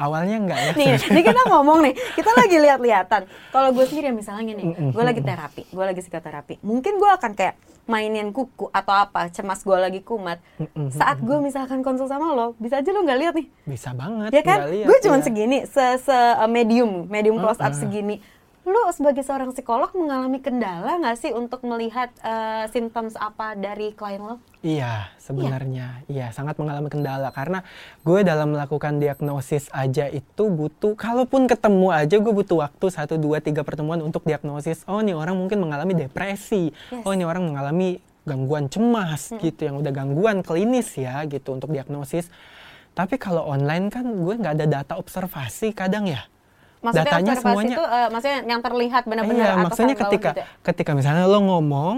S2: awalnya enggak ya
S1: nih, nih kita ngomong nih, kita lagi lihat-lihatan. Kalau gue sendiri misalnya nih, gue lagi terapi, gue lagi psikoterapi. Mungkin gue akan kayak mainin kuku atau apa, cemas gue lagi kumat. Saat gue misalkan konsul sama lo, bisa aja lo nggak lihat nih,
S2: bisa banget
S1: ya kan? Gue cuma
S2: iya.
S1: segini, se, se uh, medium, medium close up segini. Lo sebagai seorang psikolog mengalami kendala nggak sih untuk melihat uh, symptoms apa dari klien lo?
S2: Iya, sebenarnya iya sangat mengalami kendala karena gue dalam melakukan diagnosis aja itu butuh, kalaupun ketemu aja gue butuh waktu satu dua tiga pertemuan untuk diagnosis. Oh, nih orang mungkin mengalami depresi.
S1: Yes.
S2: Oh, ini orang mengalami gangguan cemas gitu, yang udah gangguan klinis ya gitu untuk diagnosis. Tapi kalau online kan gue nggak ada data observasi kadang ya.
S1: Maksudnya
S2: Datanya semuanya-
S1: itu uh, maksudnya yang terlihat benar-benar
S2: Iya, maksudnya ketika
S1: gitu ya?
S2: ketika misalnya lo ngomong,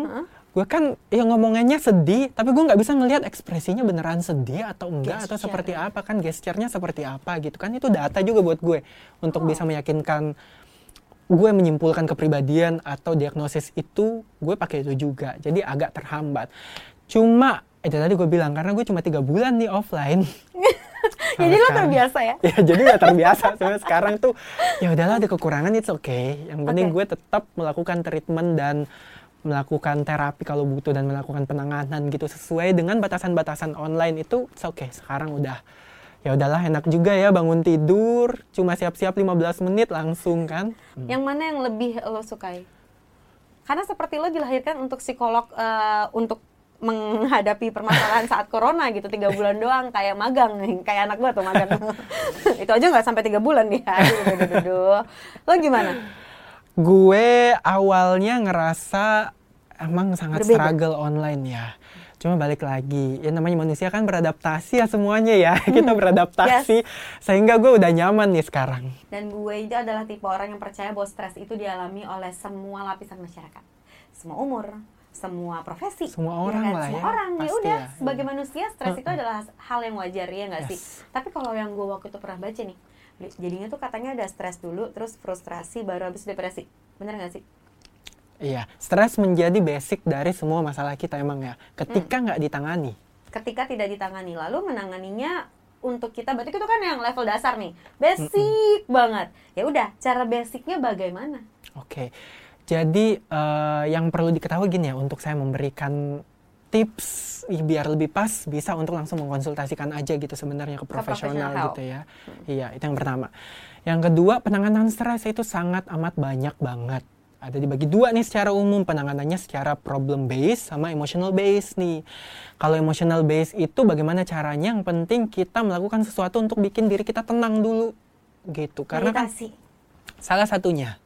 S2: gue kan ya ngomongannya sedih, tapi gue nggak bisa ngelihat ekspresinya beneran sedih atau enggak atau
S1: Gesture.
S2: seperti apa kan gesturnya seperti apa gitu kan itu data juga buat gue untuk
S1: Oh.
S2: bisa meyakinkan gue menyimpulkan kepribadian atau diagnosis itu gue pakai itu juga jadi agak terhambat cuma itu tadi gue bilang karena gue cuma tiga bulan nih offline *laughs* *laughs*
S1: Jadi lo terbiasa ya?
S2: ya jadi udah terbiasa. Sebenarnya sekarang tuh ya udahlah ada kekurangan it's okay. Yang penting
S1: Oke.
S2: gue tetap melakukan treatment dan melakukan terapi kalau butuh dan melakukan penanganan gitu. Sesuai dengan batasan-batasan online itu it's okay. Sekarang udah ya udahlah enak juga ya bangun tidur. Cuma siap-siap 15 menit langsung kan.
S1: Yang mana yang lebih lo sukai? Karena seperti lo dilahirkan untuk psikolog eh, untuk menghadapi permasalahan saat corona gitu tiga bulan doang kayak magang kayak anak gua tuh magang *laughs* itu aja nggak sampai tiga bulan dia aduh, aduh. lo gimana
S2: gue awalnya ngerasa emang sangat
S1: Berbeda.
S2: struggle online ya. Cuma balik lagi, ya namanya manusia kan beradaptasi ya semuanya ya. Kita beradaptasi sehingga gue udah nyaman nih sekarang.
S1: Dan gue itu adalah tipe orang yang percaya bahwa stres itu dialami oleh semua lapisan masyarakat. Semua umur, semua profesi.
S2: Semua
S1: ya
S2: orang
S1: kan?
S2: lah
S1: Semua
S2: ya,
S1: orang. Ya
S2: pasti
S1: udah,
S2: ya.
S1: sebagai manusia stres itu adalah hal yang wajar ya nggak sih?
S2: Yes.
S1: Tapi kalau yang gue waktu itu pernah baca nih, jadinya tuh katanya ada stres dulu, terus frustrasi, baru habis depresi. Bener nggak sih?
S2: Iya, stres menjadi basic dari semua masalah kita emang ya. Ketika nggak ditangani.
S1: ketika tidak ditangani lalu menanganinya untuk kita berarti itu kan yang level dasar nih basic banget ya udah cara basicnya bagaimana
S2: Oke, jadi eh, yang perlu diketahui gini ya, untuk saya memberikan tips biar lebih pas, bisa untuk langsung mengkonsultasikan aja gitu sebenarnya ke profesional gitu ya. Iya, itu yang pertama. Yang kedua, penanganan stres itu sangat amat banyak banget. Ada dibagi dua nih secara umum penanganannya secara problem based sama emotional based nih. Kalau emotional based itu bagaimana caranya? Yang penting kita melakukan sesuatu untuk bikin diri kita tenang dulu gitu. Karena kan salah satunya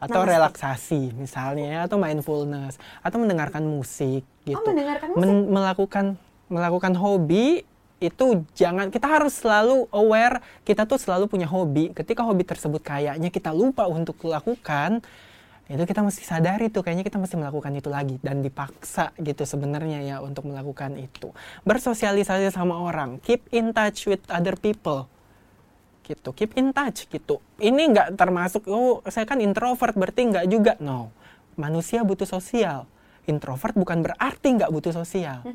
S2: atau
S1: Namaste.
S2: relaksasi misalnya ya, atau mindfulness atau mendengarkan musik gitu.
S1: Oh mendengarkan musik?
S2: Men- melakukan melakukan hobi itu jangan kita harus selalu aware kita tuh selalu punya hobi. Ketika hobi tersebut kayaknya kita lupa untuk lakukan itu kita mesti sadari tuh kayaknya kita mesti melakukan itu lagi. Dan dipaksa gitu sebenarnya ya untuk melakukan itu. Bersosialisasi sama orang. Keep in touch with other people gitu. Keep in touch gitu. Ini nggak termasuk oh saya kan introvert berarti nggak juga. No. Manusia butuh sosial. Introvert bukan berarti nggak butuh sosial.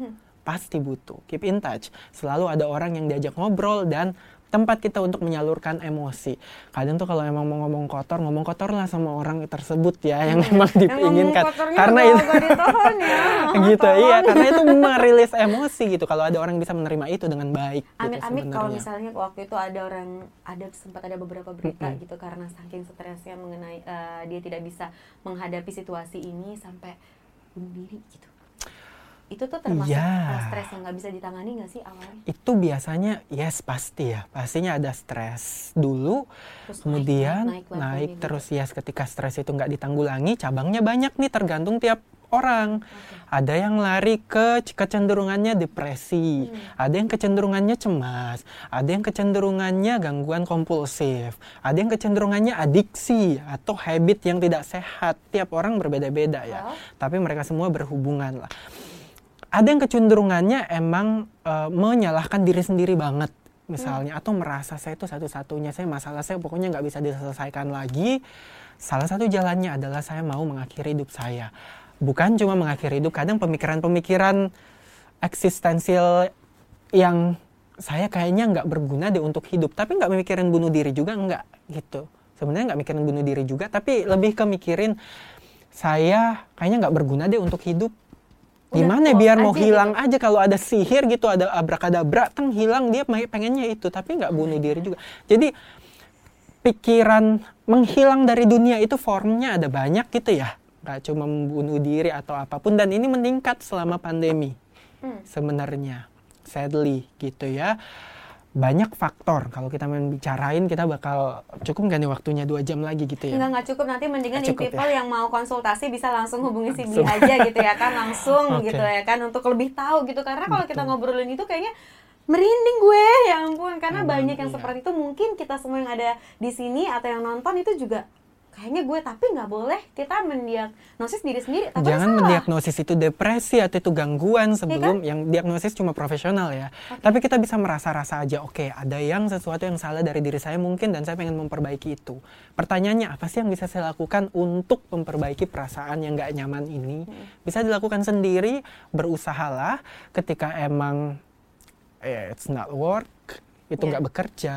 S2: Pasti butuh. Keep in touch. Selalu ada orang yang diajak ngobrol dan tempat kita untuk menyalurkan emosi. Kadang tuh kalau emang mau ngomong kotor ngomong kotor lah sama orang tersebut ya yang emang diinginkan karena itu
S1: ditahan ya. *laughs*
S2: Gitu iya karena itu merilis emosi gitu. Kalau ada orang yang bisa menerima itu dengan baik gitu
S1: Amit-amit kalau
S2: sebenarnya.
S1: misalnya waktu itu ada orang ada sempat ada beberapa berita gitu karena saking stresnya mengenai eh, dia tidak bisa menghadapi situasi ini sampai bunuh diri gitu. Itu tuh termasuk
S2: Iya.
S1: eh, stres yang nggak bisa ditangani nggak sih awalnya?
S2: itu biasanya yes pasti ya. Pastinya ada stres dulu
S1: Terus
S2: kemudian
S1: naik,
S2: naik,
S1: naik, naik
S2: terus yes ketika stres itu nggak ditanggulangi cabangnya banyak nih tergantung tiap orang. Ada yang lari ke kecenderungannya depresi ada yang kecenderungannya cemas ada yang kecenderungannya gangguan kompulsif ada yang kecenderungannya adiksi atau habit yang tidak sehat. Tiap orang berbeda-beda ya.
S1: Oh.
S2: tapi mereka semua berhubungan lah ada yang kecenderungannya emang eh, menyalahkan diri sendiri banget misalnya atau merasa saya itu satu-satunya saya masalah saya pokoknya nggak bisa diselesaikan lagi. Salah satu jalannya adalah saya mau mengakhiri hidup saya. Bukan cuma mengakhiri hidup kadang pemikiran-pemikiran eksistensial yang saya kayaknya nggak berguna deh untuk hidup. Tapi nggak mikirin bunuh diri juga nggak gitu. Sebenarnya nggak mikirin bunuh diri juga tapi lebih ke mikirin saya kayaknya nggak berguna deh untuk hidup gimana biar mau
S1: aja
S2: hilang
S1: gitu.
S2: aja. Kalau ada sihir gitu ada abrakadabra teng hilang dia pengennya itu. Tapi nggak bunuh diri juga. Jadi pikiran menghilang dari dunia itu formnya ada banyak gitu ya. Nggak cuma membunuh diri atau apa pun. Dan ini meningkat selama pandemi
S1: Hmm.
S2: sebenarnya. Sadly gitu ya banyak faktor. Kalau kita membicarain kita bakal cukup nggak nih waktunya dua jam lagi gitu ya?
S1: Enggak nggak cukup. Nanti mendingan
S2: Nggak
S1: nih
S2: cukup
S1: people yang mau konsultasi bisa langsung hubungi si Bi aja gitu ya kan langsung *laughs*
S2: Oke.
S1: gitu ya kan untuk lebih tahu gitu. Karena kalau kita ngobrolin itu kayaknya merinding gue ya ampun. Karena
S2: Emang,
S1: banyak yang
S2: iya.
S1: seperti itu. Mungkin kita semua yang ada di sini atau yang nonton itu juga kayaknya gue tapi nggak boleh kita mendiagnosis diri sendiri tapi
S2: Jangan
S1: salah.
S2: mendiagnosis itu depresi atau itu gangguan sebelum yang diagnosis cuma profesional ya. Tapi kita bisa merasa-rasa aja, oke, ada yang sesuatu yang salah dari diri saya mungkin dan saya pengen memperbaiki itu. Pertanyaannya apa sih yang bisa saya lakukan untuk memperbaiki perasaan yang nggak nyaman ini? Bisa dilakukan sendiri, berusahalah. Ketika emang eh, it's not work, itu
S1: Ya.
S2: nggak bekerja,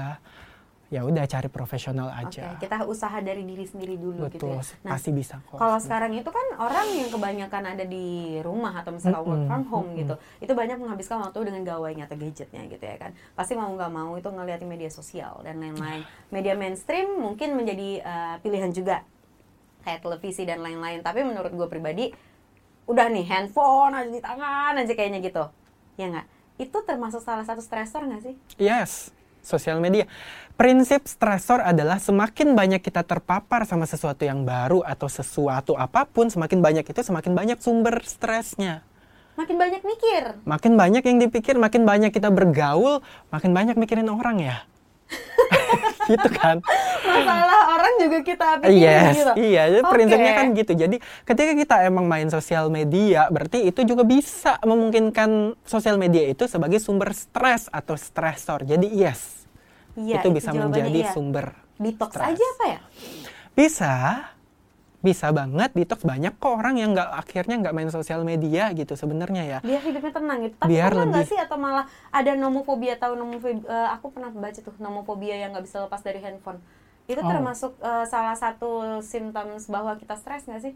S2: ya udah cari profesional aja.
S1: kita usaha dari diri sendiri dulu gitu
S2: Betul,
S1: ya. Nah,
S2: pasti bisa kok.
S1: Kalau sekarang itu kan orang yang kebanyakan ada di rumah atau misalnya work
S2: Mm-mm,
S1: from home
S2: mm-mm.
S1: gitu, itu banyak menghabiskan waktu dengan gawainya atau gadgetnya gitu ya kan. Pasti mau nggak mau itu ngeliatin media sosial dan lain-lain. Media mainstream mungkin menjadi eh, pilihan juga kayak televisi dan lain-lain. Tapi menurut gue pribadi, udah nih handphone aja di tangan aja kayaknya gitu, ya nggak? Itu termasuk salah satu stressor nggak sih?
S2: Yes, sosial media. Prinsip stresor adalah semakin banyak kita terpapar sama sesuatu yang baru atau sesuatu apa pun, semakin banyak itu semakin banyak sumber stresnya.
S1: Makin banyak mikir.
S2: Makin banyak yang dipikir, makin banyak kita bergaul, makin banyak mikirin orang ya. *laughs* gitu kan.
S1: Masalah orang juga kita pikirin
S2: Yes,
S1: gitu.
S2: iya, jadi
S1: Oke.
S2: prinsipnya kan gitu. Jadi ketika kita emang main sosial media, berarti itu juga bisa memungkinkan sosial media itu sebagai sumber stres atau stresor. Jadi yes,
S1: Iya,
S2: itu bisa menjadi
S1: iya.
S2: sumber
S1: Detox
S2: stres.
S1: aja apa ya?
S2: Bisa, bisa banget detox banyak kok orang yang nggak akhirnya nggak main sosial media gitu sebenarnya ya.
S1: biar hidupnya tenang gitu. Tapi
S2: Biar
S1: pernah
S2: lebih-
S1: sih atau malah ada nomofobia tahu nomofobia? eh, aku pernah baca tuh nomofobia yang nggak bisa lepas dari handphone. Itu
S2: Oh.
S1: termasuk eh, salah satu simptoms bahwa kita stres nggak sih?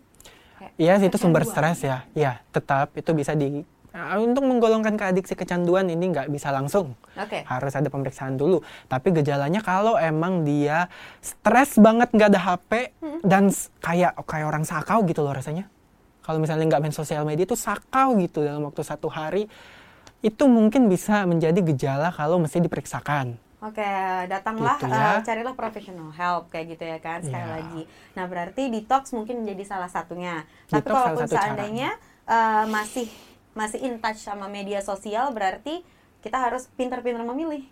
S1: Kayak
S2: Iya sih itu sumber stres ya. Iya, tetap itu bisa di Ah, untuk menggolongkan ke adiksi kecanduan ini nggak bisa langsung.
S1: Oke.
S2: Harus ada pemeriksaan dulu. Tapi gejalanya kalau emang dia stres banget nggak ada HP dan s- kayak kayak orang sakau gitu loh rasanya. Kalau misalnya nggak main sosial media itu sakau gitu dalam waktu satu hari itu mungkin bisa menjadi gejala kalau mesti diperiksakan.
S1: Oke, datanglah,
S2: Gitu ya.
S1: eh, carilah professional help kayak gitu ya kan sekali
S2: Iya.
S1: lagi. Nah berarti detox mungkin menjadi salah satunya. Tapi
S2: Detox salah
S1: kalaupun
S2: satu
S1: seandainya eh, masih masih in touch sama media sosial, berarti kita harus pintar-pintar memilih.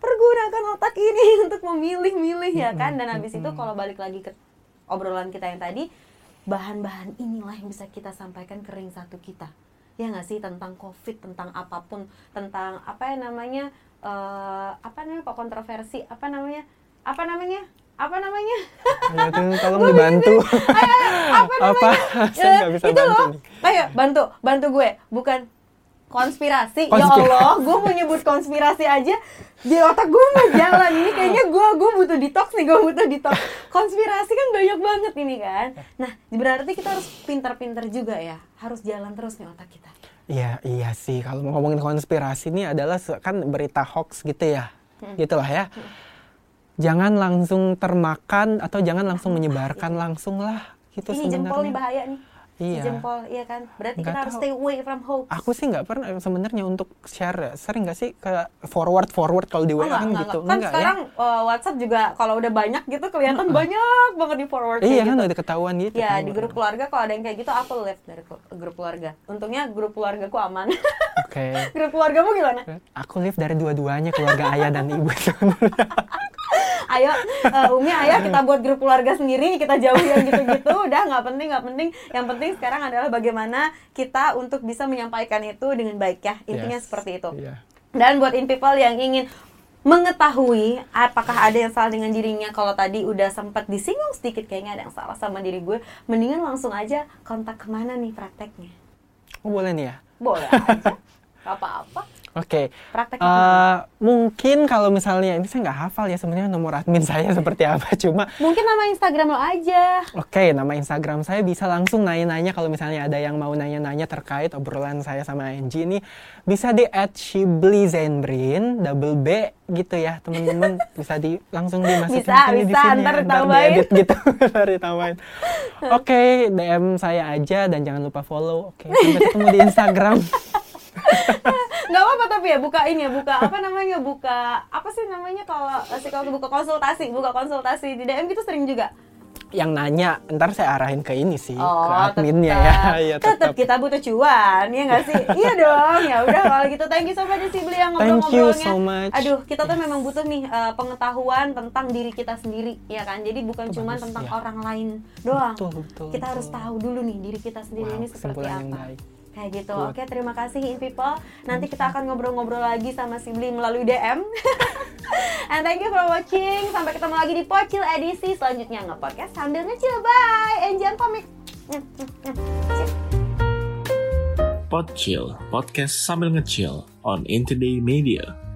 S1: Pergunakan otak ini *laughs* untuk memilih-milih ya kan. Dan habis itu kalau balik lagi ke obrolan kita yang tadi, bahan-bahan inilah yang bisa kita sampaikan ke ring satu kita ya nggak sih tentang covid tentang apa pun tentang apa ya namanya eh, apa namanya kok kontroversi apa namanya apa namanya apa namanya
S2: Ya, itu *laughs* tolong dibantu.
S1: apa
S2: Apa? Saya
S1: Eh,
S2: nggak bisa
S1: itu
S2: bantu
S1: loh ayo bantu bantu gue bukan konspirasi. ya
S2: Konspirasi.
S1: Allah gue mau nyebut konspirasi aja di otak gue nggak jalan ini kayaknya gue gue butuh detox nih gue butuh detox konspirasi kan banyak banget ini kan nah berarti kita harus pintar-pintar juga ya harus jalan terus nih otak kita
S2: Iya, iya sih. Kalau mau ngomongin konspirasi ini adalah kan berita hoax gitu ya. Gitulah ya. Jangan langsung termakan atau jangan langsung menyebarkan langsung lah. Gitu
S1: ini jempol nih
S2: sebenarnya.
S1: bahaya nih Si
S2: Iya.
S1: jempol iya kan berarti kita harus stay away from hoax
S2: Aku sih nggak pernah sebenarnya untuk share. ya. Sering nggak sih ke forward forward kalau di
S1: Oh,
S2: WA
S1: enggak,
S2: kan
S1: enggak,
S2: gitu?
S1: enggak. Kan
S2: Enggak
S1: sekarang uh, WhatsApp juga kalau udah banyak gitu kelihatan banyak banget di forward
S2: ya. Iya kan
S1: gitu.
S2: udah ketahuan gitu.
S1: Ya
S2: kan.
S1: di grup keluarga kalau ada yang kayak gitu aku left dari grup keluarga. Untungnya grup keluargaku aman.
S2: Oke. *laughs*
S1: grup keluargamu gimana?
S2: Aku live dari dua-duanya keluarga ayah dan ibu. *laughs*
S1: Ayo uh, Umi ayah kita buat grup keluarga sendiri kita jauh yang gitu-gitu. Udah nggak penting nggak penting. Yang penting sekarang adalah bagaimana kita untuk bisa menyampaikan itu dengan baik ya. Intinya
S2: Yes.
S1: seperti itu.
S2: Iya.
S1: dan buat in people yang ingin mengetahui apakah ada yang salah dengan dirinya kalau tadi udah sempat disinggung sedikit kayaknya ada yang salah sama diri gue mendingan langsung aja kontak ke mana nih prakteknya?
S2: Oh boleh nih ya.
S1: boleh aja. *laughs* Apa-apa
S2: Oke.
S1: prakteknya ke mana?
S2: Eh, mungkin kalau misalnya ini saya nggak hafal ya sebenarnya nomor admin *laughs* saya seperti apa cuma
S1: mungkin nama Instagram lo aja
S2: Oke, nama Instagram saya bisa langsung nanya-nanya kalau misalnya ada yang mau nanya-nanya terkait obrolan saya sama Angie ini bisa di @shiblizenbrin double B gitu ya teman-teman *laughs* bisa di langsung dimasukin
S1: Bisa,
S2: sini di
S1: bisa,
S2: sini
S1: ntar
S2: ya,
S1: ditambahin.
S2: diedit gitu *laughs* ntar ditambahin. Oke, DM saya aja dan jangan lupa follow. Oke, sampai ketemu di Instagram.
S1: Nggak apa-apa tapi ya buka ini ya buka apa namanya buka apa sih namanya kalau psikolog buka konsultasi buka konsultasi di DM gitu sering juga
S2: yang nanya, ntar saya arahin ke ini sih, ke
S1: Oh,
S2: adminnya
S1: tetap.
S2: ya. *laughs* ya
S1: tetap kita butuh cuan, ya nggak sih? *laughs* iya dong, ya udah kalau gitu thank you so much sih beli yang
S2: Thank you
S1: ngobrol-ngobrolnya.
S2: so much.
S1: Aduh, kita tuh memang butuh nih eh, pengetahuan tentang diri kita sendiri, ya kan? Jadi bukan cuma tentang
S2: ya.
S1: orang lain doang.
S2: Betul, betul,
S1: kita harus
S2: betul.
S1: tahu dulu nih diri kita sendiri
S2: Wow,
S1: ini seperti
S2: yang
S1: apa.
S2: baik.
S1: Kayak gitu.
S2: Good.
S1: Oke, terima kasih in people. Nanti kita akan ngobrol-ngobrol lagi sama Sibli melalui DM. *laughs* And thank you for watching. Sampai ketemu lagi di Pocil edisi selanjutnya nge-podcast sambil ngecil. Bye. And jangan pamit.
S3: Pod Chill, podcast sambil nge-chill on Intoday Media.